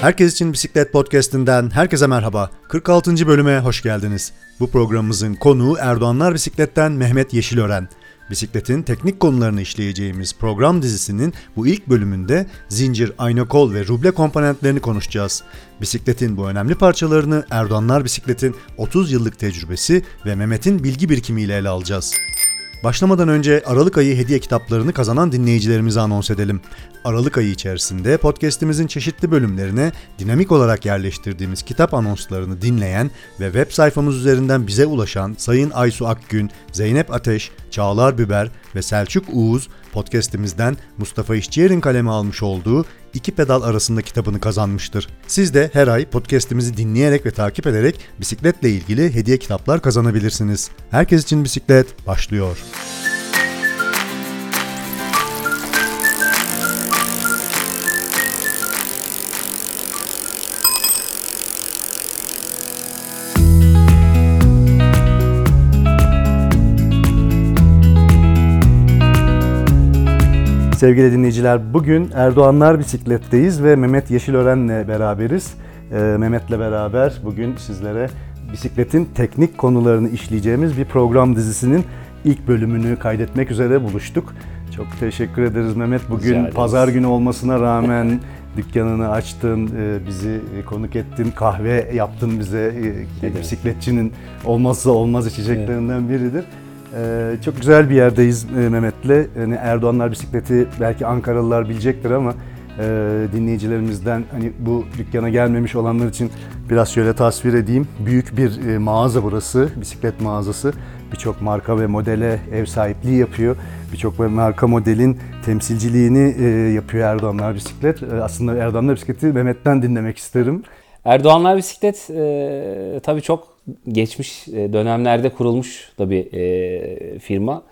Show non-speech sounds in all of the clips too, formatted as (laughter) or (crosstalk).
Herkes için Bisiklet Podcast'inden herkese merhaba. 46. bölüme hoş geldiniz. Bu programımızın konuğu Erdoğanlar Bisiklet'ten Mehmet Yeşilören. Bisikletin teknik konularını işleyeceğimiz program dizisinin bu ilk bölümünde zincir, ayna kol ve ruble komponentlerini konuşacağız. Bisikletin bu önemli parçalarını Erdoğanlar Bisiklet'in 30 yıllık tecrübesi ve Mehmet'in bilgi birikimiyle ele alacağız. Başlamadan önce Aralık ayı hediye kitaplarını kazanan dinleyicilerimizi anons edelim. Aralık ayı içerisinde podcast'imizin çeşitli bölümlerine dinamik olarak yerleştirdiğimiz kitap anonslarını dinleyen ve web sayfamız üzerinden bize ulaşan Sayın Aysu Akgün, Zeynep Ateş, Çağlar Biber ve Selçuk Uğuz podcast'imizden Mustafa İşçiyer'in kaleme almış olduğu iki pedal arasında kitabını kazanmıştır. Siz de her ay podcast'imizi dinleyerek ve takip ederek bisikletle ilgili hediye kitaplar kazanabilirsiniz. Herkes için bisiklet başlıyor. Sevgili dinleyiciler, bugün Erdoğanlar Bisiklet'teyiz ve Mehmet Yeşilören'le beraberiz. Ee, Mehmet'le beraber bugün sizlere bisikletin teknik konularını işleyeceğimiz bir program dizisinin ilk bölümünü kaydetmek üzere buluştuk. Çok teşekkür ederiz Mehmet. Bugün pazar günü olmasına rağmen (laughs) dükkanını açtın, e, bizi konuk ettin, kahve yaptın bize. E, bisikletçinin olmazsa olmaz içeceklerinden biridir. Ee, çok güzel bir yerdeyiz e, Mehmet'le. Yani Erdoğanlar bisikleti belki Ankaralılar bilecektir ama e, dinleyicilerimizden hani bu dükkana gelmemiş olanlar için biraz şöyle tasvir edeyim. Büyük bir e, mağaza burası, bisiklet mağazası. Birçok marka ve modele ev sahipliği yapıyor. Birçok marka modelin temsilciliğini yapıyor Erdoğanlar Bisiklet. Aslında Erdoğanlar Bisikleti Mehmet'ten dinlemek isterim. Erdoğanlar Bisiklet e, tabii çok geçmiş e, dönemlerde kurulmuş da bir e, firma.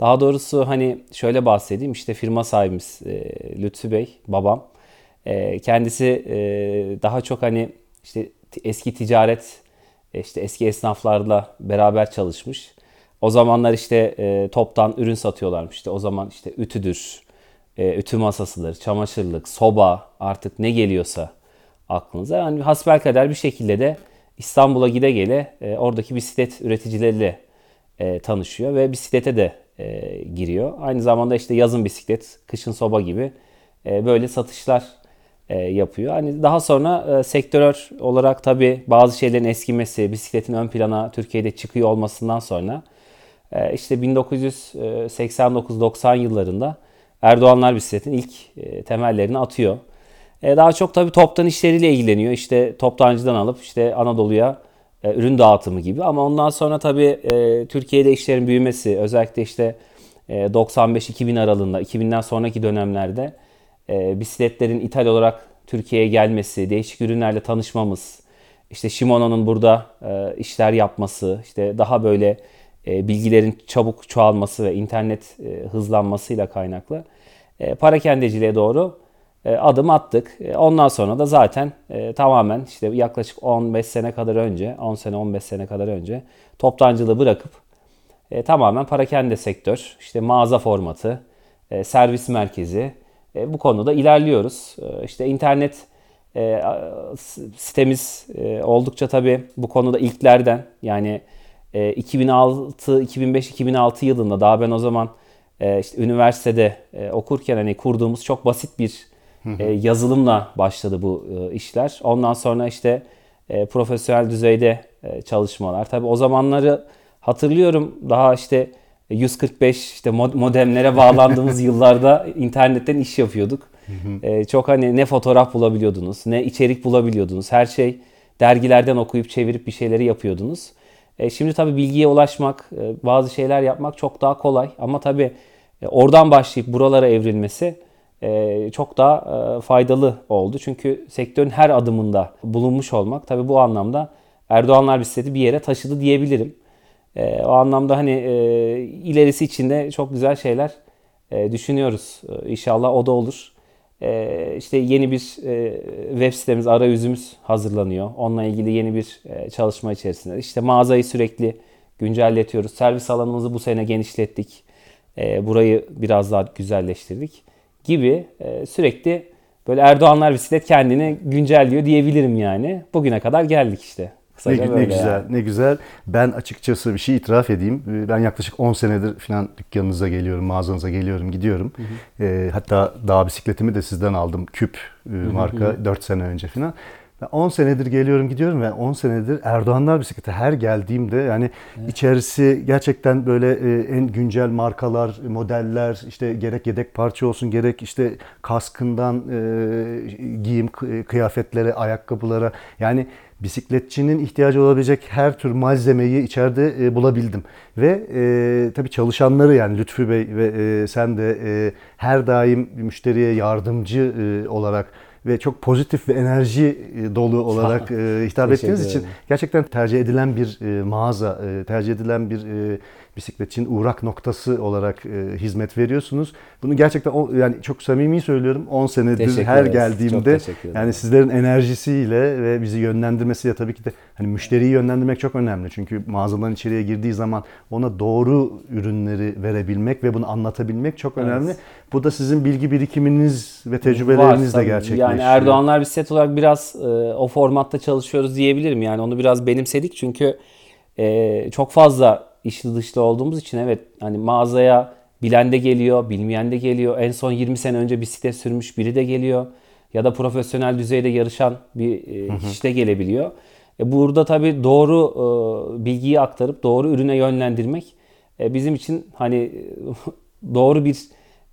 Daha doğrusu hani şöyle bahsedeyim işte firma sahibimiz e, Lütfü Bey, babam. E, kendisi e, daha çok hani işte eski ticaret, e, işte eski esnaflarla beraber çalışmış. O zamanlar işte e, toptan ürün satıyorlarmış. İşte o zaman işte ütüdür, e, ütü masasıdır, çamaşırlık, soba artık ne geliyorsa aklınıza. Yani hasbelkader bir şekilde de İstanbul'a gide gele e, oradaki bisiklet üreticileriyle e, tanışıyor ve bisiklete de e, giriyor. Aynı zamanda işte yazın bisiklet, kışın soba gibi e, böyle satışlar e, yapıyor. Hani daha sonra e, sektörel olarak tabi bazı şeylerin eskimesi, bisikletin ön plana Türkiye'de çıkıyor olmasından sonra e, işte 1989-90 yıllarında Erdoğanlar bisikletin ilk e, temellerini atıyor. E, daha çok tabii toptan işleriyle ilgileniyor. İşte toptancıdan alıp işte Anadolu'ya e, ürün dağıtımı gibi. Ama ondan sonra tabii e, Türkiye'de işlerin büyümesi özellikle işte 95-2000 aralığında 2000'den sonraki dönemlerde bisikletlerin ithal olarak Türkiye'ye gelmesi, değişik ürünlerle tanışmamız, işte Shimano'nun burada işler yapması, işte daha böyle bilgilerin çabuk çoğalması ve internet hızlanmasıyla kaynaklı parakendeciliğe doğru adım attık. E, ondan sonra da zaten e, tamamen işte yaklaşık 15 sene kadar önce, 10 sene 15 sene kadar önce toptancılığı bırakıp tamamen parakende sektör, işte mağaza formatı, servis merkezi bu konuda ilerliyoruz. İşte internet sitemiz oldukça tabii bu konuda ilklerden yani 2006, 2005, 2006 yılında daha ben o zaman işte üniversitede okurken hani kurduğumuz çok basit bir e, yazılımla başladı bu e, işler. Ondan sonra işte e, profesyonel düzeyde e, çalışmalar. Tabii o zamanları hatırlıyorum daha işte 145 işte modemlere bağlandığımız (laughs) yıllarda internetten iş yapıyorduk. e, çok hani ne fotoğraf bulabiliyordunuz, ne içerik bulabiliyordunuz. Her şey dergilerden okuyup çevirip bir şeyleri yapıyordunuz. E, şimdi tabii bilgiye ulaşmak, e, bazı şeyler yapmak çok daha kolay. Ama tabii e, oradan başlayıp buralara evrilmesi çok daha e, faydalı oldu. Çünkü sektörün her adımında bulunmuş olmak tabii bu anlamda Erdoğanlar bisikleti bir yere taşıdı diyebilirim. E, o anlamda hani ilerisi için de çok güzel şeyler düşünüyoruz. İnşallah o da olur. İşte yeni bir web sitemiz, arayüzümüz hazırlanıyor. Onunla ilgili yeni bir çalışma içerisinde. İşte mağazayı sürekli güncelletiyoruz. Servis alanımızı bu sene genişlettik. Burayı biraz daha güzelleştirdik gibi e, sürekli böyle Erdoğanlar bisiklet kendini güncelliyor diyebilirim yani. Bugüne kadar geldik işte. Ne, Kısaca ne güzel, yani. ne güzel. Ben açıkçası bir şey itiraf edeyim. Ee, Ben yaklaşık 10 senedir falan dükkanınıza geliyorum, mağazanıza geliyorum, gidiyorum. Ee, hatta dağ bisikletimi de sizden aldım. Küp e, marka 4 sene önce falan. Ben 10 senedir geliyorum, gidiyorum ve 10 senedir Erdoğanlar bisikleti her geldiğimde yani içerisi gerçekten böyle e, en güncel markalar, modeller, işte gerek yedek parça olsun, gerek işte kaskından e, giyim kı- kıyafetlere, ayakkabılara yani bisikletçinin ihtiyacı olabilecek her tür malzemeyi içeride e, bulabildim. Ve e, tabii çalışanları yani Lütfü Bey ve e, sen de e, her daim müşteriye yardımcı e, olarak ve çok pozitif ve enerji e, dolu olarak e, hitap ettiğiniz için gerçekten tercih edilen bir e, mağaza, tercih edilen bir bisikletçinin uğrak noktası olarak e, hizmet veriyorsunuz. Bunu gerçekten o, yani çok samimi söylüyorum 10 senedir Teşekkür her ederiz. Geldiğimde yani sizlerin enerjisiyle ve bizi yönlendirmesiyle tabii ki de hani müşteriyi yönlendirmek çok önemli. Çünkü mağazadan içeriye girdiği zaman ona doğru ürünleri verebilmek ve bunu anlatabilmek çok Evet. önemli. Bu da sizin bilgi birikiminiz ve tecrübeleriniz de tabii. gerçekleşiyor. Yani Erdoğanlar bisiklet olarak biraz e, o formatta çalışıyoruz diyebilirim. Yani onu biraz benimsedik çünkü e, çok fazla içli dışlı olduğumuz için evet hani mağazaya bilen de geliyor, bilmeyen de geliyor. En son 20 sene önce bisiklet sürmüş biri de geliyor. Ya da profesyonel düzeyde yarışan bir e, kişi de gelebiliyor. E, burada tabii doğru e, bilgiyi aktarıp doğru ürüne yönlendirmek e, bizim için hani e, (laughs) doğru bir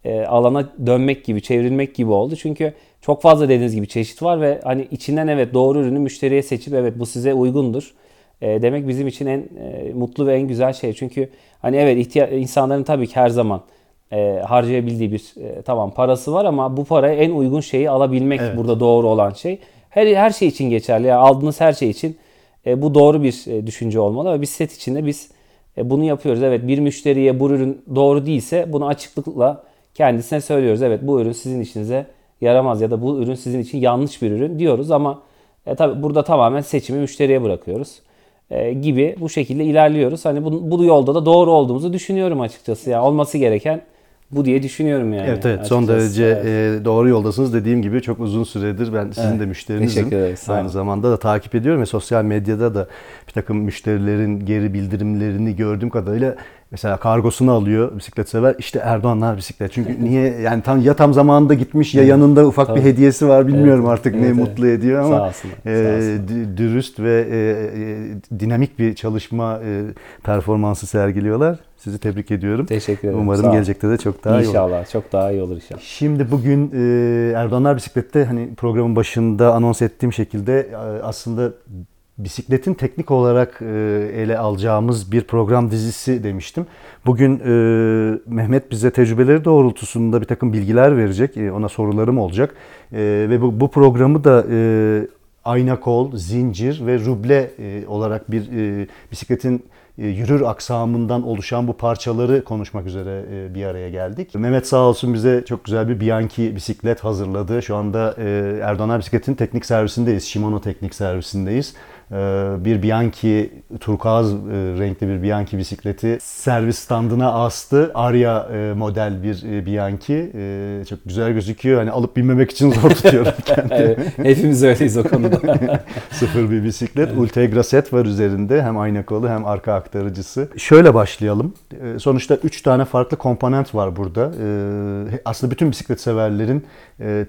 e, alana dönmek gibi, çevrilmek gibi oldu. Çünkü çok fazla dediğiniz gibi çeşit var ve hani içinden evet doğru ürünü müşteriye seçip evet bu size uygundur e, demek bizim için en e, mutlu ve en güzel şey. Çünkü hani evet insanların tabii ki her zaman e, harcayabildiği bir e, tamam parası var ama bu paraya en uygun şeyi alabilmek Evet. burada doğru olan şey. Her her şey için geçerli. Yani aldığınız her şey için e, bu doğru bir e, düşünce olmalı ve biz set içinde biz e, bunu yapıyoruz. Evet bir müşteriye bu ürün doğru değilse bunu açıklıkla kendisine söylüyoruz. Evet bu ürün sizin işinize yaramaz ya da bu ürün sizin için yanlış bir ürün diyoruz ama e, tabii burada tamamen seçimi müşteriye bırakıyoruz e, gibi bu şekilde ilerliyoruz. Hani bu, bu yolda da doğru olduğumuzu düşünüyorum açıkçası. Ya olması gereken bu diye düşünüyorum yani. Evet evet son açıkçası. derece Evet. e, doğru yoldasınız. Dediğim gibi çok uzun süredir ben sizin Evet. de müşterinizim. Teşekkür Aynı zamanda da takip ediyorum ve sosyal medyada da bir takım müşterilerin geri bildirimlerini gördüğüm kadarıyla mesela kargosunu alıyor bisiklet sever işte Erdoğanlar bisiklet. Çünkü niye yani tam ya tam zamanında gitmiş ya yanında ufak bir Tabii. hediyesi var bilmiyorum Evet, artık evet, ne evet. mutlu ediyor ama Sağ olsunlar, e, sağ dürüst ve e, e, dinamik bir çalışma e, performansı sergiliyorlar. Sizi tebrik ediyorum. Teşekkür ederim. Umarım Sağ gelecekte de çok daha iyi olur. İnşallah çok daha iyi olur inşallah. Şimdi bugün e, Erdoğanlar Bisiklet'te hani programın başında anons ettiğim şekilde e, aslında bisikletin teknik olarak e, ele alacağımız bir program dizisi demiştim. Bugün e, Mehmet bize tecrübeleri doğrultusunda bir takım bilgiler verecek. E, ona sorularım olacak. Ve bu, programı da ayna kol, zincir ve ruble olarak bir bisikletin yürür aksamından oluşan bu parçaları konuşmak üzere bir araya geldik. Mehmet sağ olsun bize çok güzel bir Bianchi bisiklet hazırladı. Şu anda Erdoğan Bisiklet'in teknik servisindeyiz. Shimano teknik servisindeyiz. E, Bir Bianchi turkuaz e, renkli bir Bianchi bisikleti servis standına astı. Arya e, model bir e, Bianchi. Çok güzel gözüküyor. Hani alıp binmemek için zor tutuyorum (laughs) kendimi. Hepimiz öyleyiz o konuda. (laughs) Sıfır bir bisiklet. Ultegra set var üzerinde. Hem ayna kolu hem arka aktarıcısı. Şöyle başlayalım. Ee, Sonuçta 3 tane farklı komponent var burada. Ee, Aslında bütün bisiklet severlerin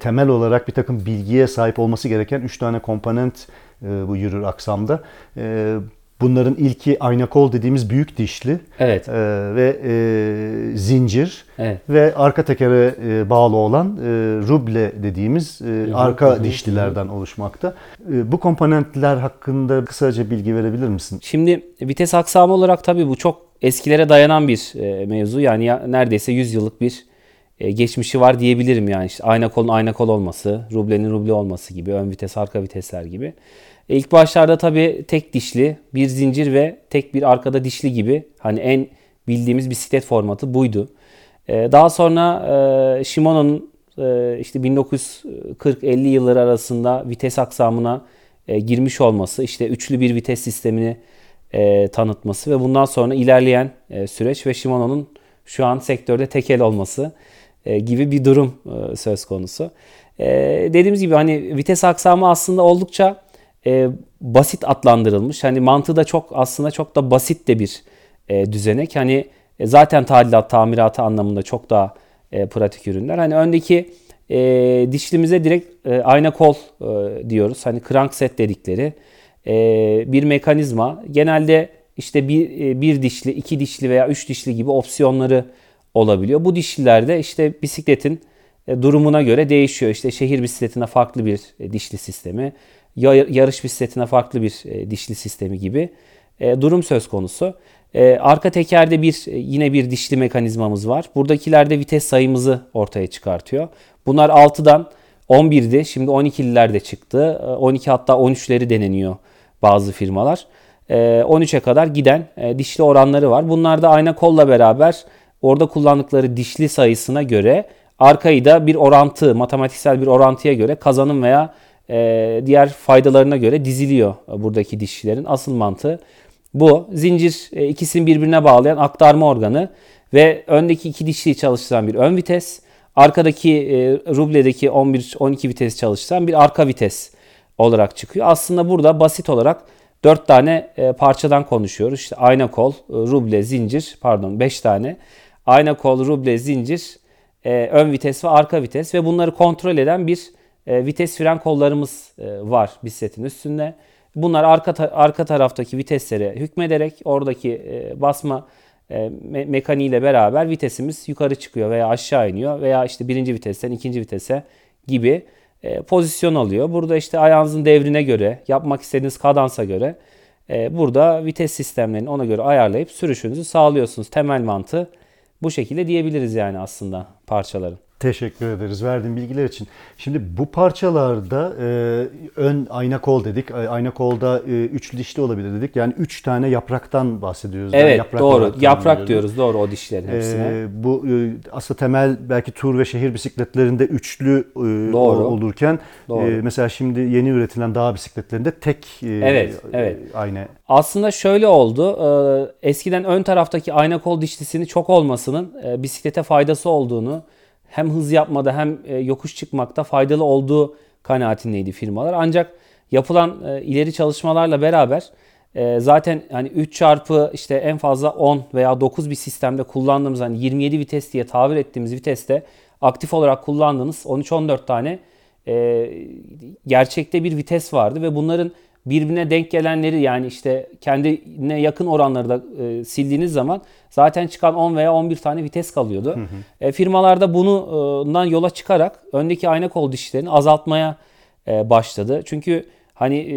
temel olarak bir takım bilgiye sahip olması gereken 3 tane komponent e, bu yürür aksamda. Ee, Bunların ilki ayna kol dediğimiz büyük dişli evet. e, ve e, zincir Evet. ve arka tekere e, bağlı olan e, ruble dediğimiz e, arka dişlilerden oluşmakta. E, bu komponentler hakkında kısaca bilgi verebilir misin? Şimdi vites aksamı olarak tabii bu çok eskilere dayanan bir e, mevzu. Yani ya, neredeyse 100 yıllık bir e, geçmişi var diyebilirim yani. İşte ayna kolun ayna kol olması, rublenin ruble olması gibi, ön vites, arka vitesler gibi. E, ilk başlarda tabii tek dişli, bir zincir ve tek bir arkada dişli gibi hani en bildiğimiz bisiklet formatı buydu. E, daha sonra e, Shimano'nun işte 1940-50 yılları arasında vites aksamına girmiş olması, işte üçlü bir vites sistemini tanıtması ve bundan sonra ilerleyen süreç ve Shimano'nun şu an sektörde tekel olması e, gibi bir durum e, söz konusu. E, dediğimiz gibi hani vites aksamı aslında oldukça basit adlandırılmış. Hani mantığı da çok aslında çok da basit de bir düzenek. Hani zaten tadilat tamiratı anlamında çok daha pratik ürünler. Hani öndeki dişlimize direkt ayna kol diyoruz. Hani crankset dedikleri bir mekanizma. Genelde işte bir, bir dişli, iki dişli veya üç dişli gibi opsiyonları olabiliyor. Bu dişlilerde işte bisikletin e, durumuna göre değişiyor. İşte şehir bisikletine farklı bir e, dişli sistemi, yarış bisikletine farklı bir e, dişli sistemi gibi durum söz konusu. Arka tekerde bir yine bir dişli mekanizmamız var. Buradakilerde vites sayımızı ortaya çıkartıyor. Bunlar 6'dan 11'di. Şimdi 12'liler de çıktı. 12 hatta 13'leri deneniyor bazı firmalar. 13'e kadar giden dişli oranları var. Bunlar da ayna kolla beraber orada kullandıkları dişli sayısına göre arkayı da bir orantı, matematiksel bir orantıya göre kazanım veya e, diğer faydalarına göre diziliyor buradaki dişlilerin. Asıl mantığı bu. Zincir e, ikisini birbirine bağlayan aktarma organı ve öndeki iki dişliyi çalıştıran bir ön vites, arkadaki e, rubledeki 11-12 vites çalıştıran bir arka vites olarak çıkıyor. Aslında burada basit olarak 4 tane e, parçadan konuşuyoruz. İşte ayna kol, e, ruble, zincir, pardon 5 tane. Ayna kol, ruble, zincir, e, ön vites ve arka vites ve bunları kontrol eden bir e, vites fren kollarımız e, var bisikletin üstünde. Bunlar arka ta- arka taraftaki viteslere hükmederek oradaki e, basma e, me- mekaniğiyle beraber vitesimiz yukarı çıkıyor veya aşağı iniyor veya işte birinci vitesten ikinci vitese gibi e, pozisyon alıyor. Burada işte ayağınızın devrine göre, yapmak istediğiniz kadansa göre e, burada vites sistemlerini ona göre ayarlayıp sürüşünüzü sağlıyorsunuz. Temel mantığı bu şekilde diyebiliriz yani aslında parçaların. Teşekkür ederiz verdiğin bilgiler için. Şimdi bu parçalarda e, ön ayna kol dedik. Ayna kolda e, üç dişli olabilir dedik. Yani üç tane yapraktan bahsediyoruz. Evet yani yaprak doğru. Yaprak diyoruz doğru o dişlerin hepsine. E, bu e, aslında temel belki tur ve şehir bisikletlerinde üçlü e, doğru. olurken doğru. E, mesela şimdi yeni üretilen dağ bisikletlerinde tek e, evet, evet. ayna. Aslında şöyle oldu. E, eskiden ön taraftaki ayna kol dişlisini çok olmasının e, bisiklete faydası olduğunu hem hız yapmada hem e, yokuş çıkmakta faydalı olduğu kanaatindeydi firmalar. Ancak yapılan e, ileri çalışmalarla beraber e, zaten hani 3 çarpı işte en fazla 10 veya 9 bir sistemde kullandığımız hani 27 vites diye tabir ettiğimiz viteste aktif olarak kullandığınız 13-14 tane gerçekte bir vites vardı ve bunların birbirine denk gelenleri yani işte kendine yakın oranları da e, sildiğiniz zaman zaten çıkan 10 veya 11 tane vites kalıyordu. Hı hı. E, firmalarda bundan yola çıkarak öndeki ayna kol dişlerini azaltmaya e, başladı. Çünkü hani e,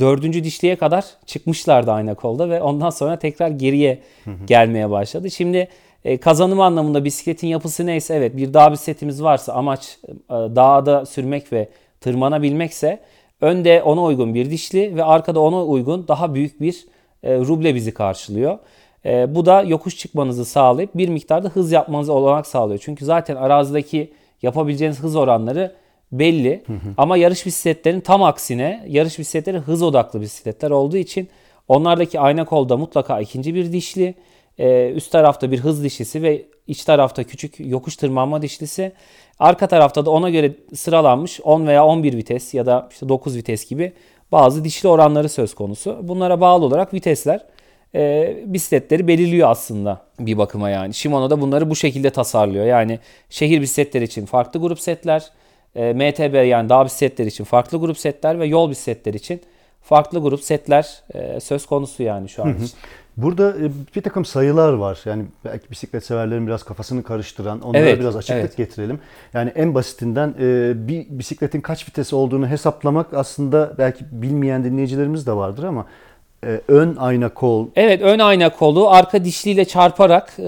dördüncü dişliğe kadar çıkmışlardı ayna kolda ve ondan sonra tekrar geriye hı hı. gelmeye başladı. Şimdi e, kazanım anlamında bisikletin yapısı neyse evet bir dağ bisikletimiz varsa amaç e, dağda sürmek ve tırmanabilmekse Önde ona uygun bir dişli ve arkada ona uygun daha büyük bir e, ruble bizi karşılıyor. E, bu da yokuş çıkmanızı sağlayıp bir miktarda hız yapmanızı olanak sağlıyor. Çünkü zaten arazideki yapabileceğiniz hız oranları belli. Hı hı. Ama yarış bisikletlerin tam aksine yarış bisikletleri hız odaklı bisikletler olduğu için onlardaki ayna kolda mutlaka ikinci bir dişli, e, üst tarafta bir hız dişlisi ve iç tarafta küçük yokuş tırmanma dişlisi. Arka tarafta da ona göre sıralanmış 10 veya 11 vites ya da işte 9 vites gibi bazı dişli oranları söz konusu. Bunlara bağlı olarak vitesler e, bisikletleri belirliyor aslında bir bakıma yani. Shimano da bunları bu şekilde tasarlıyor. Yani şehir bisikletleri için farklı grup setler, e, MTB yani dağ bisikletleri için farklı grup setler ve yol bisikletleri için farklı grup setler e, söz konusu yani şu an için. Burada e, bir takım sayılar var. Yani belki bisiklet severlerin biraz kafasını karıştıran onlara evet, biraz açıklık evet. getirelim. Yani en basitinden e, bir bisikletin kaç vitesi olduğunu hesaplamak aslında belki bilmeyen dinleyicilerimiz de vardır ama e, ön ayna kol. Evet ön ayna kolu arka dişliyle çarparak e,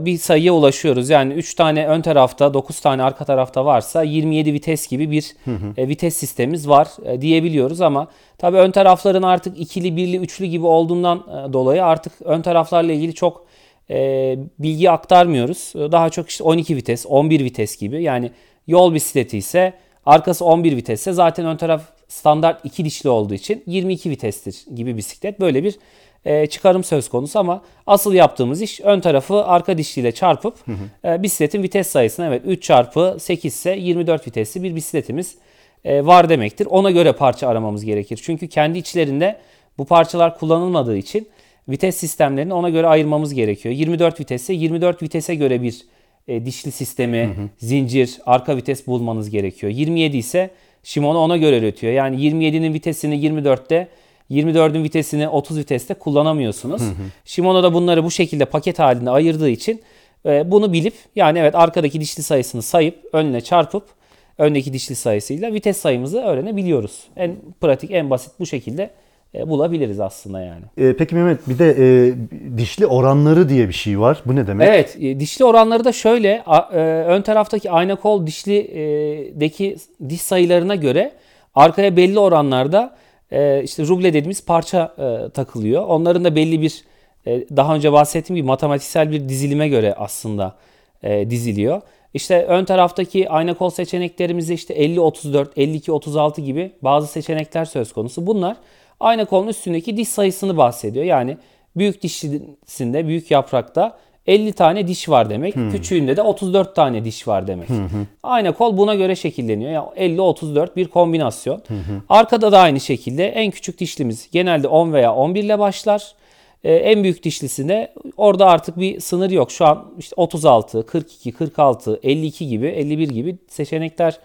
bir sayıya ulaşıyoruz. Yani 3 tane ön tarafta 9 tane arka tarafta varsa 27 vites gibi bir hı hı. E, vites sistemimiz var e, diyebiliyoruz ama tabii ön tarafların artık ikili, birli, üçlü gibi olduğundan e, dolayı artık ön taraflarla ilgili çok e, bilgi aktarmıyoruz. Daha çok işte 12 vites, 11 vites gibi yani yol bisikleti ise arkası 11 vitesse zaten ön taraf standart iki dişli olduğu için 22 vitestir gibi bisiklet. Böyle bir e, çıkarım söz konusu ama asıl yaptığımız iş ön tarafı arka dişliyle çarpıp e, bisikletin vites sayısını evet 3 çarpı 8 ise 24 vitesli bir bisikletimiz e, var demektir. Ona göre parça aramamız gerekir. Çünkü kendi içlerinde bu parçalar kullanılmadığı için vites sistemlerini ona göre ayırmamız gerekiyor. 24 vitesse 24 vitese göre bir e, dişli sistemi, zincir, arka vites bulmanız gerekiyor. 27 ise Shimano ona göre üretiyor. Yani 27'nin vitesini 24'te 24'ün vitesini 30 viteste kullanamıyorsunuz. Shimano da bunları bu şekilde paket halinde ayırdığı için e, bunu bilip yani evet arkadaki dişli sayısını sayıp önüne çarpıp öndeki dişli sayısıyla vites sayımızı öğrenebiliyoruz. En pratik, en basit bu şekilde bulabiliriz aslında yani. E, peki Mehmet bir de e, dişli oranları diye bir şey var. Bu ne demek? Evet, e, dişli oranları da şöyle. a- e, Ön taraftaki ayna kol dişlideki diş sayılarına göre arkaya belli oranlarda e, işte ruble dediğimiz parça e, takılıyor. Onların da belli bir e, daha önce bahsettiğim gibi matematiksel bir dizilime göre aslında e, diziliyor. İşte ön taraftaki ayna kol seçeneklerimizde işte 50-34, 52-36 gibi bazı seçenekler söz konusu. Bunlar ayna kolun üstündeki diş sayısını bahsediyor. Yani büyük dişlisinde, büyük yaprakta 50 tane diş var demek. Küçüğünde de 34 tane diş var demek. Ayna kol buna göre şekilleniyor. Yani 50-34 bir kombinasyon. Arkada da aynı şekilde en küçük dişlimiz genelde 10 veya 11 ile başlar. Ee, en büyük dişlisinde orada artık bir sınır yok. Şu an işte 36, 42, 46, 52 gibi, 51 gibi seçenekler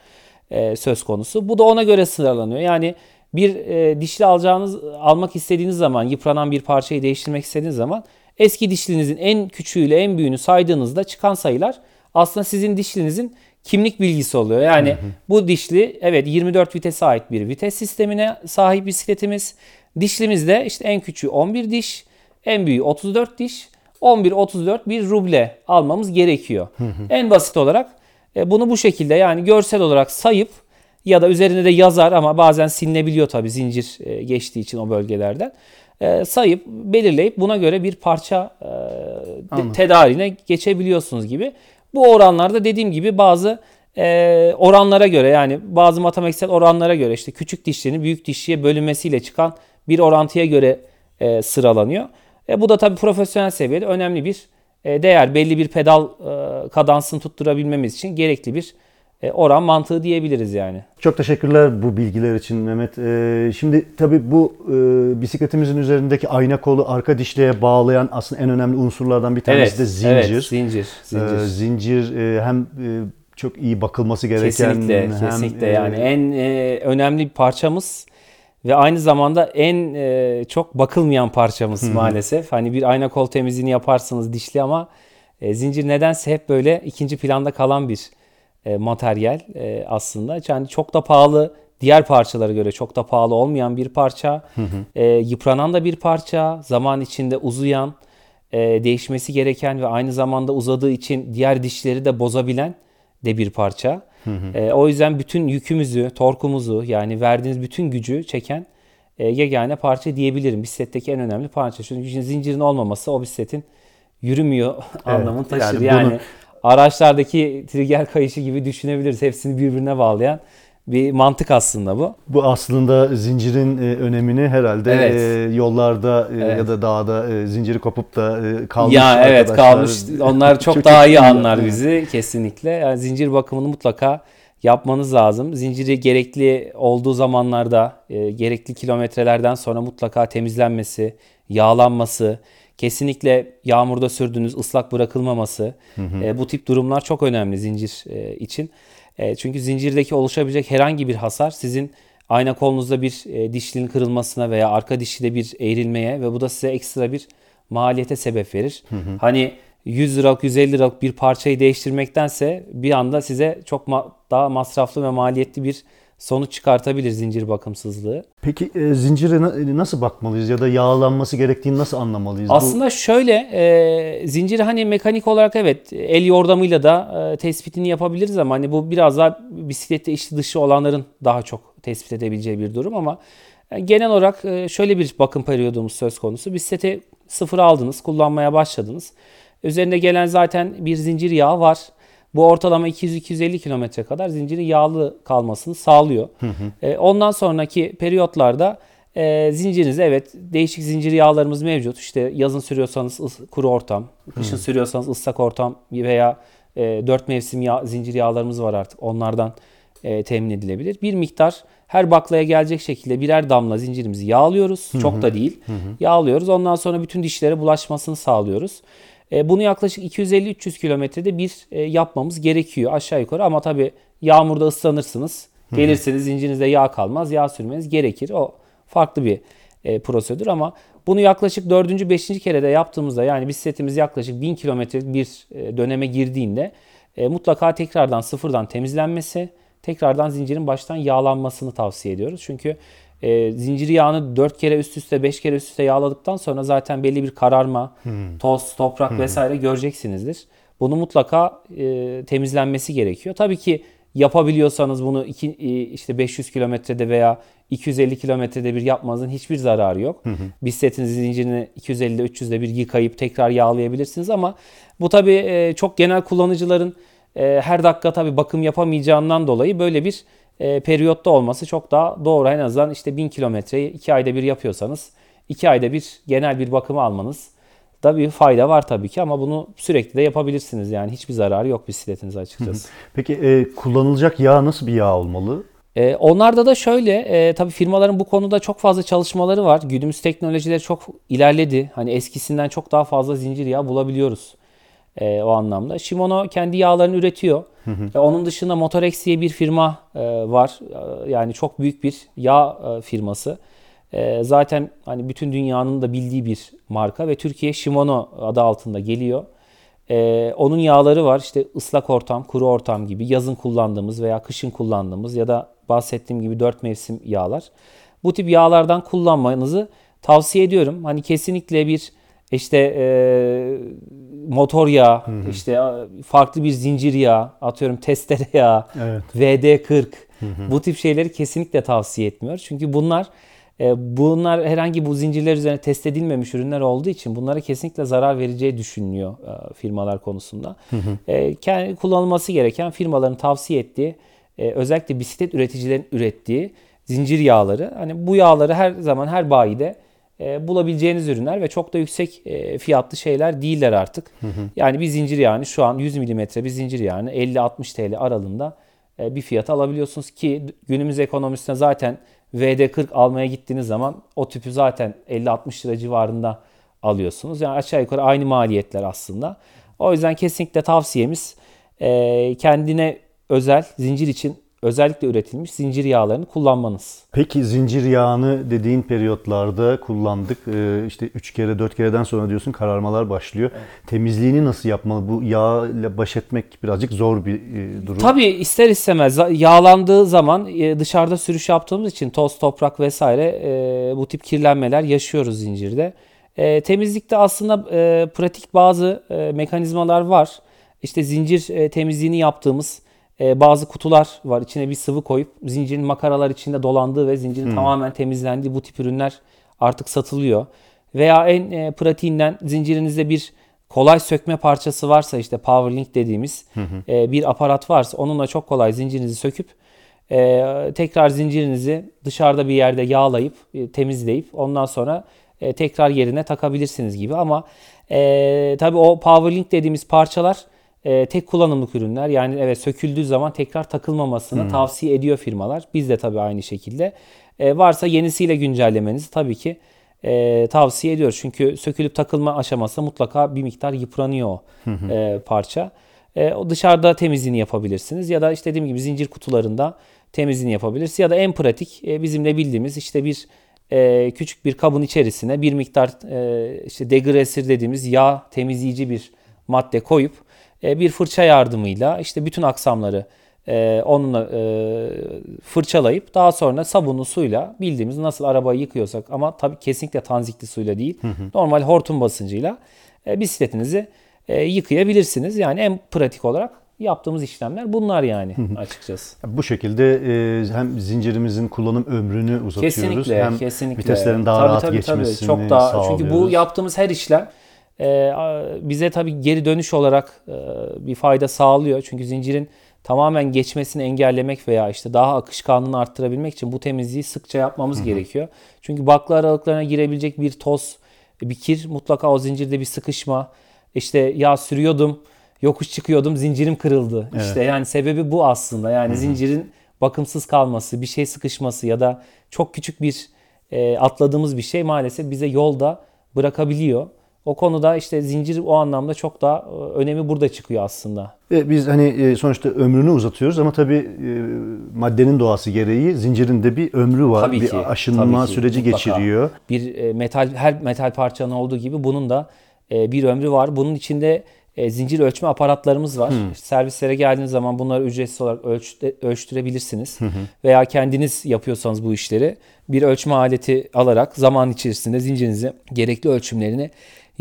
e, söz konusu. Bu da ona göre sıralanıyor. Yani bir e, dişli alacağınız, almak istediğiniz zaman, yıpranan bir parçayı değiştirmek istediğiniz zaman eski dişlinizin en küçüğüyle en büyüğünü saydığınızda çıkan sayılar aslında sizin dişlinizin kimlik bilgisi oluyor. Yani bu dişli evet 24 vitese ait bir vites sistemine sahip bisikletimiz. Dişlimiz de işte en küçüğü 11 diş, en büyüğü 34 diş. 11-34 bir ruble almamız gerekiyor. En basit olarak e, bunu bu şekilde yani görsel olarak sayıp ya da üzerinde de yazar ama bazen silinebiliyor tabii zincir e, geçtiği için o bölgelerden. E, sayıp belirleyip buna göre bir parça e, de- tedariğine geçebiliyorsunuz gibi. Bu oranlarda dediğim gibi bazı e, oranlara göre yani bazı matematiksel oranlara göre işte küçük dişlerin büyük dişliğe bölünmesiyle çıkan bir orantıya göre e, sıralanıyor. E, bu da tabii profesyonel seviyede önemli bir e, değer. Belli bir pedal e, kadansını tutturabilmemiz için gerekli bir e, oran mantığı diyebiliriz yani. Çok teşekkürler bu bilgiler için Mehmet. Ee, şimdi tabii bu e, bisikletimizin üzerindeki ayna kolu arka dişliğe bağlayan aslında en önemli unsurlardan bir tanesi de zincir. Evet, zincir. Zincir. Ee, zincir e, hem e, çok iyi bakılması gereken kesinlikle, hem kesinlikle e, yani en e, önemli parçamız ve aynı zamanda en e, çok bakılmayan parçamız maalesef. Hani bir ayna kol temizliğini yaparsınız dişli ama e, zincir nedense hep böyle ikinci planda kalan bir e, materyal e, aslında. Yani çok da pahalı, diğer parçalara göre çok da pahalı olmayan bir parça. E, yıpranan da bir parça, zaman içinde uzayan, e, değişmesi gereken ve aynı zamanda uzadığı için diğer dişleri de bozabilen de bir parça. E, o yüzden bütün yükümüzü, torkumuzu yani verdiğiniz bütün gücü çeken e, yegane parça diyebilirim. Bisikletteki en önemli parça. Çünkü zincirin olmaması o bisikletin yürümüyor (laughs) anlamını taşır. yani Yani, bunu- araçlardaki trigger kayışı gibi düşünebiliriz. Hepsini birbirine bağlayan bir mantık aslında bu. Bu aslında zincirin e, önemini herhalde Evet. e, yollarda e, Evet. ya da dağda zinciri kopup da kalmış ya evet arkadaşlar. kalmış. Onlar (laughs) çok, Çok daha iyi anlar. Evet. bizi kesinlikle. Yani zincir bakımını mutlaka yapmanız lazım. Zinciri gerekli olduğu zamanlarda, gerekli kilometrelerden sonra mutlaka temizlenmesi, yağlanması, kesinlikle yağmurda sürdüğünüz ıslak bırakılmaması. E, bu tip durumlar çok önemli zincir e, için. E, çünkü zincirdeki oluşabilecek herhangi bir hasar sizin ayna kolunuzda bir e, dişlinin kırılmasına veya arka dişide bir eğrilmeye ve bu da size ekstra bir maliyete sebep verir. Hani 100 liralık 150 liralık bir parçayı değiştirmektense bir anda size çok ma- daha masraflı ve maliyetli bir sonuç çıkartabilir zincir bakımsızlığı. Peki e, zincire na- nasıl bakmalıyız ya da yağlanması gerektiğini nasıl anlamalıyız? Bu- Aslında şöyle e, zinciri hani mekanik olarak evet el yordamıyla da e, tespitini yapabiliriz ama hani bu biraz daha bisiklette içli dışı olanların daha çok tespit edebileceği bir durum ama e, genel olarak e, şöyle bir bakım periyodumuz söz konusu. Bisikleti sıfır aldınız, kullanmaya başladınız. Üzerinde gelen zaten bir zincir yağı var. Bu ortalama 200-250 kilometre kadar zincirin yağlı kalmasını sağlıyor. E, ondan sonraki periyotlarda E, zincirinize evet değişik zincir yağlarımız mevcut. İşte yazın sürüyorsanız ıs- kuru ortam, kışın sürüyorsanız ıslak ortam veya e, dört mevsim yağ, zincir yağlarımız var artık. Onlardan e, temin edilebilir. Bir miktar her baklaya gelecek şekilde birer damla zincirimizi yağlıyoruz. Çok da değil. Yağlıyoruz. Ondan sonra bütün dişlere bulaşmasını sağlıyoruz. E, bunu yaklaşık 250-300 kilometrede bir e, yapmamız gerekiyor aşağı yukarı. Ama tabii yağmurda ıslanırsınız. Gelirseniz zincirinizde yağ kalmaz. Yağ sürmeniz gerekir. O farklı bir e, prosedür ama bunu yaklaşık 4. 5. kerede yaptığımızda yani bisikletimiz yaklaşık 1000 kilometrelik bir döneme girdiğinde mutlaka tekrardan sıfırdan temizlenmesi, tekrardan zincirin baştan yağlanmasını tavsiye ediyoruz. Çünkü e, zinciri yağını 4 kere üst üste 5 kere üst üste yağladıktan sonra zaten belli bir kararma, toz, toprak vesaire göreceksinizdir. Bunu mutlaka e, temizlenmesi gerekiyor. Tabii ki yapabiliyorsanız bunu iki, e, işte 500 kilometrede veya 250 kilometrede bir yapmanızın hiçbir zararı yok. Bisikletinizin zincirini 250'de 300'de bir yıkayıp tekrar yağlayabilirsiniz ama bu tabii e, çok genel kullanıcıların e, her dakika tabii bakım yapamayacağından dolayı böyle bir e, periyotta olması çok daha doğru. En azından işte 1000 kilometreyi 2 ayda bir yapıyorsanız 2 ayda bir genel bir bakımı almanız da bir fayda var tabii ki ama bunu sürekli de yapabilirsiniz. Yani hiçbir zararı yok bisikletinize açıkçası. Peki e, kullanılacak yağ nasıl bir yağ olmalı? Ee, onlarda da şöyle, e, tabii firmaların bu konuda çok fazla çalışmaları var. Günümüz teknolojileri çok ilerledi. Hani eskisinden çok daha fazla zincir yağı bulabiliyoruz e, o anlamda. Shimano kendi yağlarını üretiyor. E, onun dışında Motorex diye bir firma e, var. E, yani çok büyük bir yağ e, firması. E, zaten hani bütün dünyanın da bildiği bir marka ve Türkiye Shimano adı altında geliyor. Ee, onun yağları var işte ıslak ortam, kuru ortam gibi yazın kullandığımız veya kışın kullandığımız ya da bahsettiğim gibi dört mevsim yağlar. Bu tip yağlardan kullanmanızı tavsiye ediyorum. Hani kesinlikle bir işte e, motor yağı, işte e, farklı bir zincir yağı, atıyorum testere yağı, Evet. VD40 bu tip şeyleri kesinlikle tavsiye etmiyor. Çünkü bunlar e, bunlar herhangi bu zincirler üzerine test edilmemiş ürünler olduğu için bunlara kesinlikle zarar vereceği düşünülüyor e, firmalar konusunda. E, kendi kullanılması gereken firmaların tavsiye ettiği e, özellikle bisiklet üreticilerin ürettiği zincir yağları. Hani bu yağları her zaman her bayide e, bulabileceğiniz ürünler ve çok da yüksek e, fiyatlı şeyler değiller artık. Yani bir zincir yağını şu an 100 milimetre bir zincir yağını 50-60 TL aralığında e, bir fiyata alabiliyorsunuz ki günümüz ekonomisinde zaten VD40 almaya gittiğiniz zaman o tüpü zaten 50-60 lira civarında alıyorsunuz. Yani aşağı yukarı aynı maliyetler aslında. O yüzden kesinlikle tavsiyemiz e, kendine özel zincir için özellikle üretilmiş zincir yağlarını kullanmanız. Peki zincir yağını dediğin periyotlarda kullandık. Ee, işte 3 kere 4 kereden sonra diyorsun kararmalar başlıyor. Temizliğini nasıl yapmalı? Bu yağ ile baş etmek birazcık zor bir e, durum. Tabii ister istemez yağlandığı zaman e, dışarıda sürüş yaptığımız için toz, toprak vesaire e, bu tip kirlenmeler yaşıyoruz zincirde. E, temizlikte aslında e, pratik bazı e, mekanizmalar var. İşte zincir e, temizliğini yaptığımız e, bazı kutular var. İçine bir sıvı koyup zincirin makaralar içinde dolandığı ve zincirin tamamen temizlendiği bu tip ürünler artık satılıyor. Veya en e, pratiğinden zincirinizde bir kolay sökme parçası varsa işte Powerlink dediğimiz e, bir aparat varsa onunla çok kolay zincirinizi söküp e, tekrar zincirinizi dışarıda bir yerde yağlayıp e, temizleyip ondan sonra e, tekrar yerine takabilirsiniz gibi ama e, tabii o Powerlink dediğimiz parçalar e, tek kullanımlık ürünler yani evet söküldüğü zaman tekrar takılmamasını tavsiye ediyor firmalar. Biz de tabii aynı şekilde. E, varsa yenisiyle güncellemenizi tabii ki e, tavsiye ediyoruz. Çünkü sökülüp takılma aşaması mutlaka bir miktar yıpranıyor o e, parça. E, o dışarıda temizliğini yapabilirsiniz ya da işte dediğim gibi zincir kutularında temizliğini yapabilirsiniz ya da en pratik e, bizimle bildiğimiz işte bir e, küçük bir kabın içerisine bir miktar e, işte degresir dediğimiz yağ temizleyici bir madde koyup bir fırça yardımıyla işte bütün aksamları e, onunla e, fırçalayıp daha sonra sabunlu suyla bildiğimiz nasıl arabayı yıkıyorsak ama tabii kesinlikle tanzikli suyla değil normal hortum basıncıyla e, bisikletinizi e, yıkayabilirsiniz. Yani en pratik olarak yaptığımız işlemler bunlar yani açıkçası. Bu şekilde e, hem zincirimizin kullanım ömrünü uzatıyoruz Kesinlikle, hem kesinlikle. viteslerin daha Tabii, rahat tabii, tabii. geçmesini Çok daha çünkü bu yaptığımız her işlem e, bize tabii geri dönüş olarak e, bir fayda sağlıyor. Çünkü zincirin tamamen geçmesini engellemek veya işte daha akışkanlığını arttırabilmek için bu temizliği sıkça yapmamız gerekiyor. Çünkü bakla aralıklarına girebilecek bir toz, bir kir mutlaka o zincirde bir sıkışma. İşte ya sürüyordum, yokuş çıkıyordum, zincirim kırıldı. İşte yani sebebi bu aslında. Yani zincirin bakımsız kalması, bir şey sıkışması ya da çok küçük bir e, atladığımız bir şey maalesef bize yolda bırakabiliyor. O konuda işte zincir o anlamda çok daha e, önemi burada çıkıyor aslında. Biz hani e, sonuçta ömrünü uzatıyoruz ama tabii e, maddenin doğası gereği zincirin de bir ömrü var. Tabii bir ki, aşınma ki, süreci mutlaka. geçiriyor. Bir metal her metal parçanın olduğu gibi bunun da bir ömrü var. Bunun içinde zincir ölçme aparatlarımız var. Servislere geldiğiniz zaman bunları ücretsiz olarak ölçte- ölçtürebilirsiniz. Veya kendiniz yapıyorsanız bu işleri bir ölçme aleti alarak zaman içerisinde zincirinizi gerekli ölçümlerini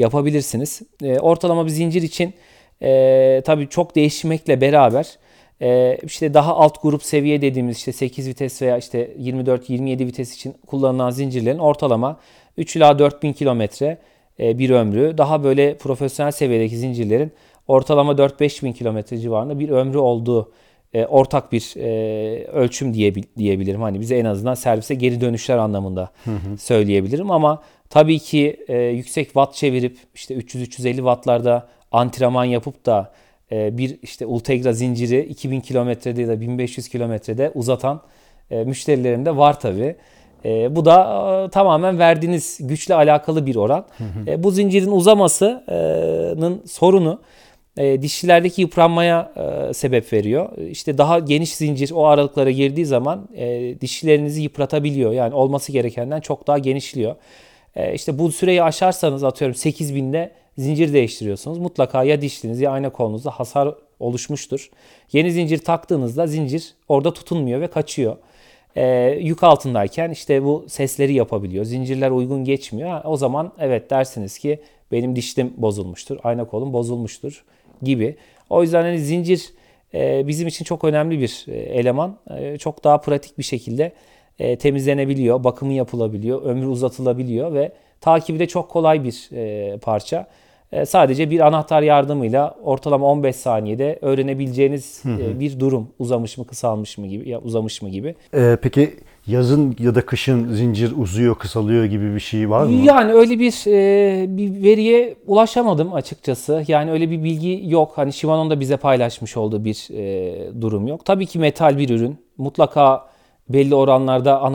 yapabilirsiniz. E, ortalama bir zincir için e, tabii çok değişmekle beraber e, işte daha alt grup seviye dediğimiz işte 8 vites veya işte 24-27 vites için kullanılan zincirlerin ortalama 3 ila 4000 kilometre e, bir ömrü. Daha böyle profesyonel seviyedeki zincirlerin ortalama 4-5 bin kilometre civarında bir ömrü olduğu e, ortak bir e, ölçüm diyebil- diyebilirim. Hani bize en azından servise geri dönüşler anlamında söyleyebilirim ama tabii ki e, yüksek watt çevirip işte 300-350 wattlarda antrenman yapıp da e, bir işte Ultegra zinciri 2000 kilometrede ya da 1500 kilometrede uzatan e, müşterilerim de var tabii. E, bu da e, tamamen verdiğiniz güçle alakalı bir oran. E, bu zincirin uzamasının sorunu e, dişlilerdeki yıpranmaya e, sebep veriyor. İşte daha geniş zincir o aralıklara girdiği zaman e, dişlerinizi yıpratabiliyor. Yani olması gerekenden çok daha genişliyor. E, işte bu süreyi aşarsanız atıyorum 8000'de zincir değiştiriyorsunuz. Mutlaka ya dişliniz ya ayna kolunuzda hasar oluşmuştur. Yeni zincir taktığınızda zincir orada tutunmuyor ve kaçıyor. E, yük altındayken işte bu sesleri yapabiliyor. Zincirler uygun geçmiyor. O zaman evet dersiniz ki benim dişlim bozulmuştur, ayna kolum bozulmuştur gibi. O yüzden hani zincir e, bizim için çok önemli bir e, eleman. E, çok daha pratik bir şekilde e, temizlenebiliyor, bakımı yapılabiliyor, ömrü uzatılabiliyor ve takibi de çok kolay bir e, parça. E, sadece bir anahtar yardımıyla ortalama 15 saniyede öğrenebileceğiniz e, bir durum uzamış mı kısalmış mı gibi ya uzamış mı gibi. E, peki yazın ya da kışın zincir uzuyor, kısalıyor gibi bir şey var mı? Yani öyle bir e, bir veriye ulaşamadım açıkçası. Yani öyle bir bilgi yok. Hani Shimano'nun da bize paylaşmış olduğu bir e, durum yok. Tabii ki metal bir ürün. Mutlaka belli oranlarda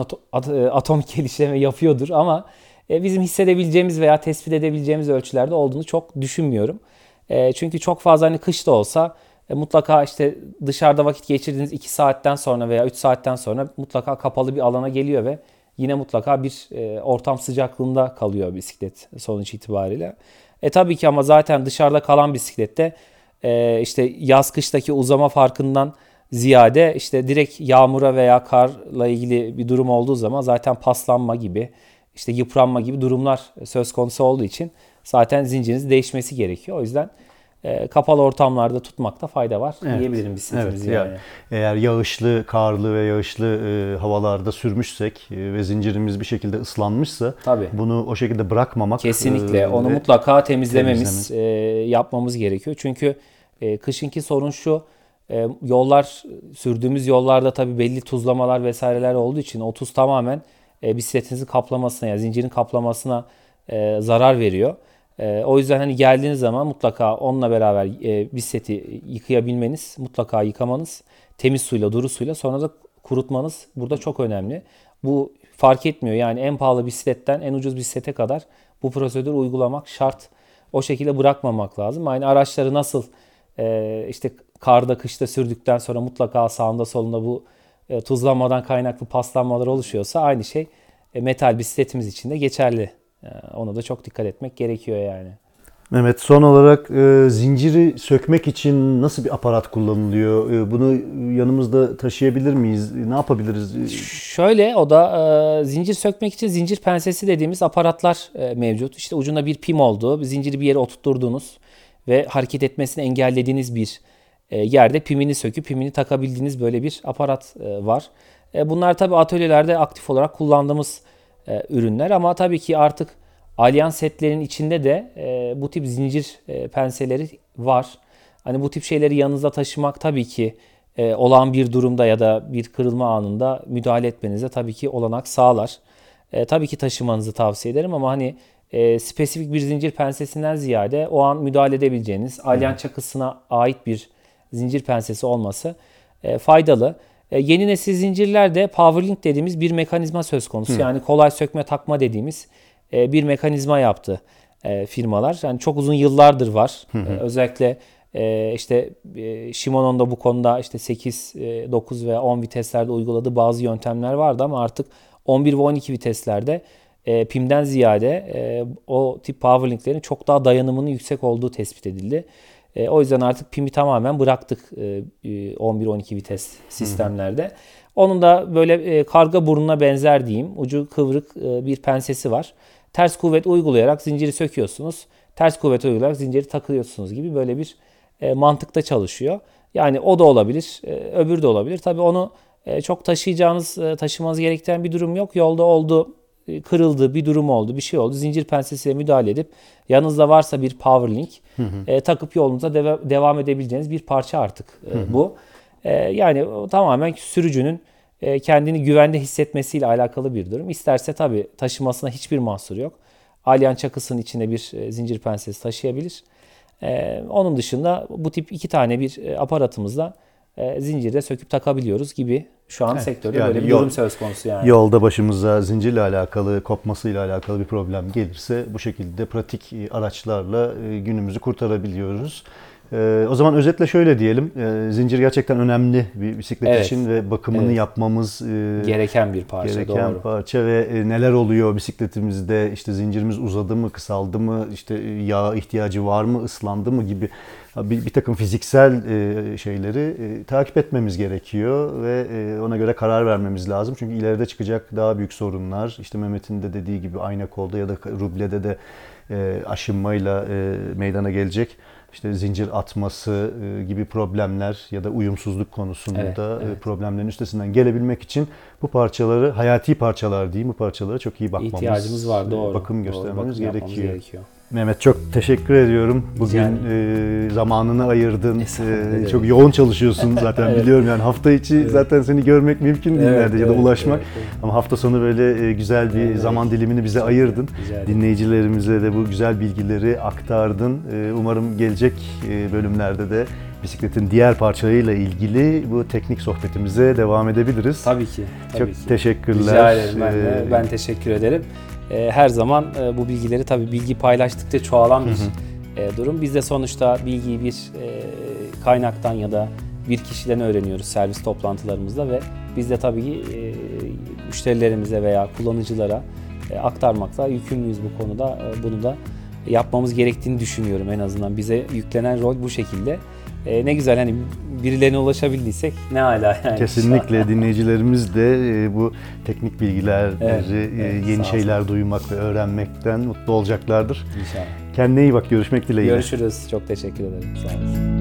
e, atomik (laughs) gelişleme yapıyordur ama e, bizim hissedebileceğimiz veya tespit edebileceğimiz ölçülerde olduğunu çok düşünmüyorum. E, çünkü çok fazla hani kış da olsa mutlaka işte dışarıda vakit geçirdiğiniz 2 saatten sonra veya 3 saatten sonra mutlaka kapalı bir alana geliyor ve yine mutlaka bir ortam sıcaklığında kalıyor bisiklet sonuç itibariyle. E tabii ki ama zaten dışarıda kalan bisiklette işte yaz kıştaki uzama farkından ziyade işte direkt yağmura veya karla ilgili bir durum olduğu zaman zaten paslanma gibi işte yıpranma gibi durumlar söz konusu olduğu için zaten zinciriniz değişmesi gerekiyor. O yüzden e, kapalı ortamlarda tutmakta fayda var Evet. diyebilirim bisikletimizi Evet, yani. yani eğer yağışlı, karlı ve yağışlı e, havalarda sürmüşsek e, ve zincirimiz bir şekilde ıslanmışsa Tabii. bunu o şekilde bırakmamak Kesinlikle. e, Onu mutlaka temizlememiz, temizlememiz. e, yapmamız gerekiyor. Çünkü e, kışınki sorun şu. E, yollar sürdüğümüz yollarda tabii belli tuzlamalar vesaireler olduğu için o tuz tamamen e, bisikletinizin kaplamasına yani zincirin kaplamasına e, zarar veriyor. E, o yüzden hani geldiğiniz zaman mutlaka onunla beraber e, bisikleti yıkayabilmeniz, mutlaka yıkamanız, temiz suyla, duru suyla sonra da kurutmanız burada çok önemli. Bu fark etmiyor. Yani en pahalı bisikletten en ucuz bisiklete kadar bu prosedürü uygulamak şart. O şekilde bırakmamak lazım. Aynı araçları nasıl e, işte karda kışta sürdükten sonra mutlaka sağında solunda bu e, tuzlanmadan kaynaklı paslanmalar oluşuyorsa aynı şey e, metal bisikletimiz için de geçerli. E, ona da çok dikkat etmek gerekiyor yani. Mehmet son olarak e, zinciri sökmek için nasıl bir aparat kullanılıyor? E, bunu yanımızda taşıyabilir miyiz? Ne yapabiliriz? Şöyle o da e, zincir sökmek için zincir pensesi dediğimiz aparatlar e, mevcut. İşte ucunda bir pim olduğu, zinciri bir yere oturtturduğunuz ve hareket etmesini engellediğiniz bir e, yerde pimini söküp pimini takabildiğiniz böyle bir aparat e, var. E, bunlar tabi atölyelerde aktif olarak kullandığımız e, ürünler ama tabii ki artık Allianz setlerin içinde de e, bu tip zincir e, penseleri var. Hani bu tip şeyleri yanınızda taşımak tabii ki e, olan bir durumda ya da bir kırılma anında müdahale etmenize tabii ki olanak sağlar. E, tabii ki taşımanızı tavsiye ederim ama hani e, spesifik bir zincir pensesinden ziyade o an müdahale edebileceğiniz alyan çakısına ait bir zincir pensesi olması e, faydalı. E, yeni nesil zincirlerde powerlink dediğimiz bir mekanizma söz konusu. Hı. Yani kolay sökme takma dediğimiz e, bir mekanizma yaptı e, firmalar. Yani çok uzun yıllardır var. Hı hı. E, özellikle e, işte e, Shimano'nun da bu konuda işte 8, e, 9 ve 10 viteslerde uyguladığı bazı yöntemler vardı ama artık 11 ve 12 viteslerde e, PIM'den ziyade e, o tip powerlinklerin çok daha dayanımının yüksek olduğu tespit edildi. E, o yüzden artık PIM'i tamamen bıraktık e, 11-12 e, vites sistemlerde. Hı hı. Onun da böyle e, karga burnuna benzer diyeyim. Ucu kıvrık e, bir pensesi var. Ters kuvvet uygulayarak zinciri söküyorsunuz. Ters kuvvet uygulayarak zinciri takıyorsunuz gibi böyle bir e, mantıkta çalışıyor. Yani o da olabilir, e, öbür de olabilir. Tabii onu e, çok taşıyacağınız, e, taşımanız gerektiren bir durum yok. Yolda oldu, kırıldı, bir durum oldu, bir şey oldu. Zincir pensesiyle müdahale edip yanınızda varsa bir power link hı hı. E, takıp yolunuza deva- devam edebileceğiniz bir parça artık e, hı hı. bu. E, yani tamamen sürücünün e, kendini güvende hissetmesiyle alakalı bir durum. İsterse tabii taşımasına hiçbir mahsur yok. Alyan çakısının içine bir e, zincir pensesi taşıyabilir. E, onun dışında bu tip iki tane bir e, aparatımızla e, zincirde söküp takabiliyoruz gibi şu an evet, sektörde yani böyle bir yol, durum söz konusu yani. Yolda başımıza zincirle alakalı, kopmasıyla alakalı bir problem gelirse bu şekilde pratik araçlarla e, günümüzü kurtarabiliyoruz. Ee, o zaman özetle şöyle diyelim. Ee, zincir gerçekten önemli bir bisiklet evet. için ve bakımını evet. yapmamız e, gereken bir parça. Gereken doğru. parça ve e, neler oluyor bisikletimizde? İşte zincirimiz uzadı mı, kısaldı mı? İşte e, yağ ihtiyacı var mı, ıslandı mı gibi bir, bir takım fiziksel e, şeyleri e, takip etmemiz gerekiyor ve e, ona göre karar vermemiz lazım. Çünkü ileride çıkacak daha büyük sorunlar, işte Mehmet'in de dediği gibi ayna kolda ya da rublede de e, aşınmayla e, meydana gelecek işte zincir atması e, gibi problemler ya da uyumsuzluk konusunda evet, evet. problemlerin üstesinden gelebilmek için bu parçaları hayati parçalar değil bu parçalara çok iyi bakmamız, ihtiyacımız var doğru. Bakım göstermemiz doğru, bakım gerekiyor. gerekiyor. Mehmet çok teşekkür ediyorum. Bugün e, zamanını ayırdın. E, çok yoğun çalışıyorsun (laughs) zaten evet. biliyorum yani hafta içi evet. zaten seni görmek mümkün değil evet, nerede ya da ulaşmak. Evet, evet. Ama hafta sonu böyle e, güzel bir evet. zaman dilimini bize ayırdın. Güzel. Dinleyicilerimize de bu güzel bilgileri aktardın. E, umarım gelecek e, bölümlerde de bisikletin diğer parçalarıyla ilgili bu teknik sohbetimize devam edebiliriz. Tabii ki. Tabii Çok ki. teşekkürler. Rica ederim ben de. Ben teşekkür ederim. Ee, her zaman e, bu bilgileri tabii bilgi paylaştıkça çoğalan bir e, durum. Biz de sonuçta bilgiyi bir e, kaynaktan ya da bir kişiden öğreniyoruz servis toplantılarımızda ve biz de tabii ki müşterilerimize veya kullanıcılara aktarmakla yükümlüyüz bu konuda. Bunu da yapmamız gerektiğini düşünüyorum en azından. Bize yüklenen rol bu şekilde. E, ne güzel hani birilerine ulaşabildiysek ne hala yani. Kesinlikle (laughs) dinleyicilerimiz de e, bu teknik bilgileri, evet, e, evet, yeni şeyler olsun. duymak ve öğrenmekten mutlu olacaklardır. İnşallah. Kendine iyi bak. Görüşmek dileğiyle. Görüşürüz. Çok teşekkür ederim. Sağ olun.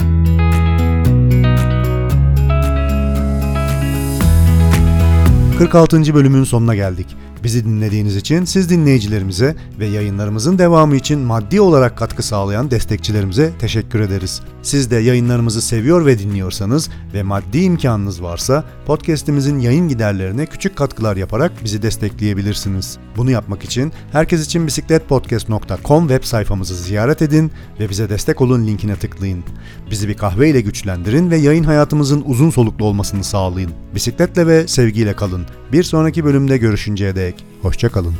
46. bölümün sonuna geldik. Bizi dinlediğiniz için siz dinleyicilerimize ve yayınlarımızın devamı için maddi olarak katkı sağlayan destekçilerimize teşekkür ederiz. Siz de yayınlarımızı seviyor ve dinliyorsanız ve maddi imkanınız varsa podcast'imizin yayın giderlerine küçük katkılar yaparak bizi destekleyebilirsiniz. Bunu yapmak için herkes için bisikletpodcast.com web sayfamızı ziyaret edin ve bize destek olun linkine tıklayın. Bizi bir kahve ile güçlendirin ve yayın hayatımızın uzun soluklu olmasını sağlayın. Bisikletle ve sevgiyle kalın. Bir sonraki bölümde görüşünceye dek hoşçakalın.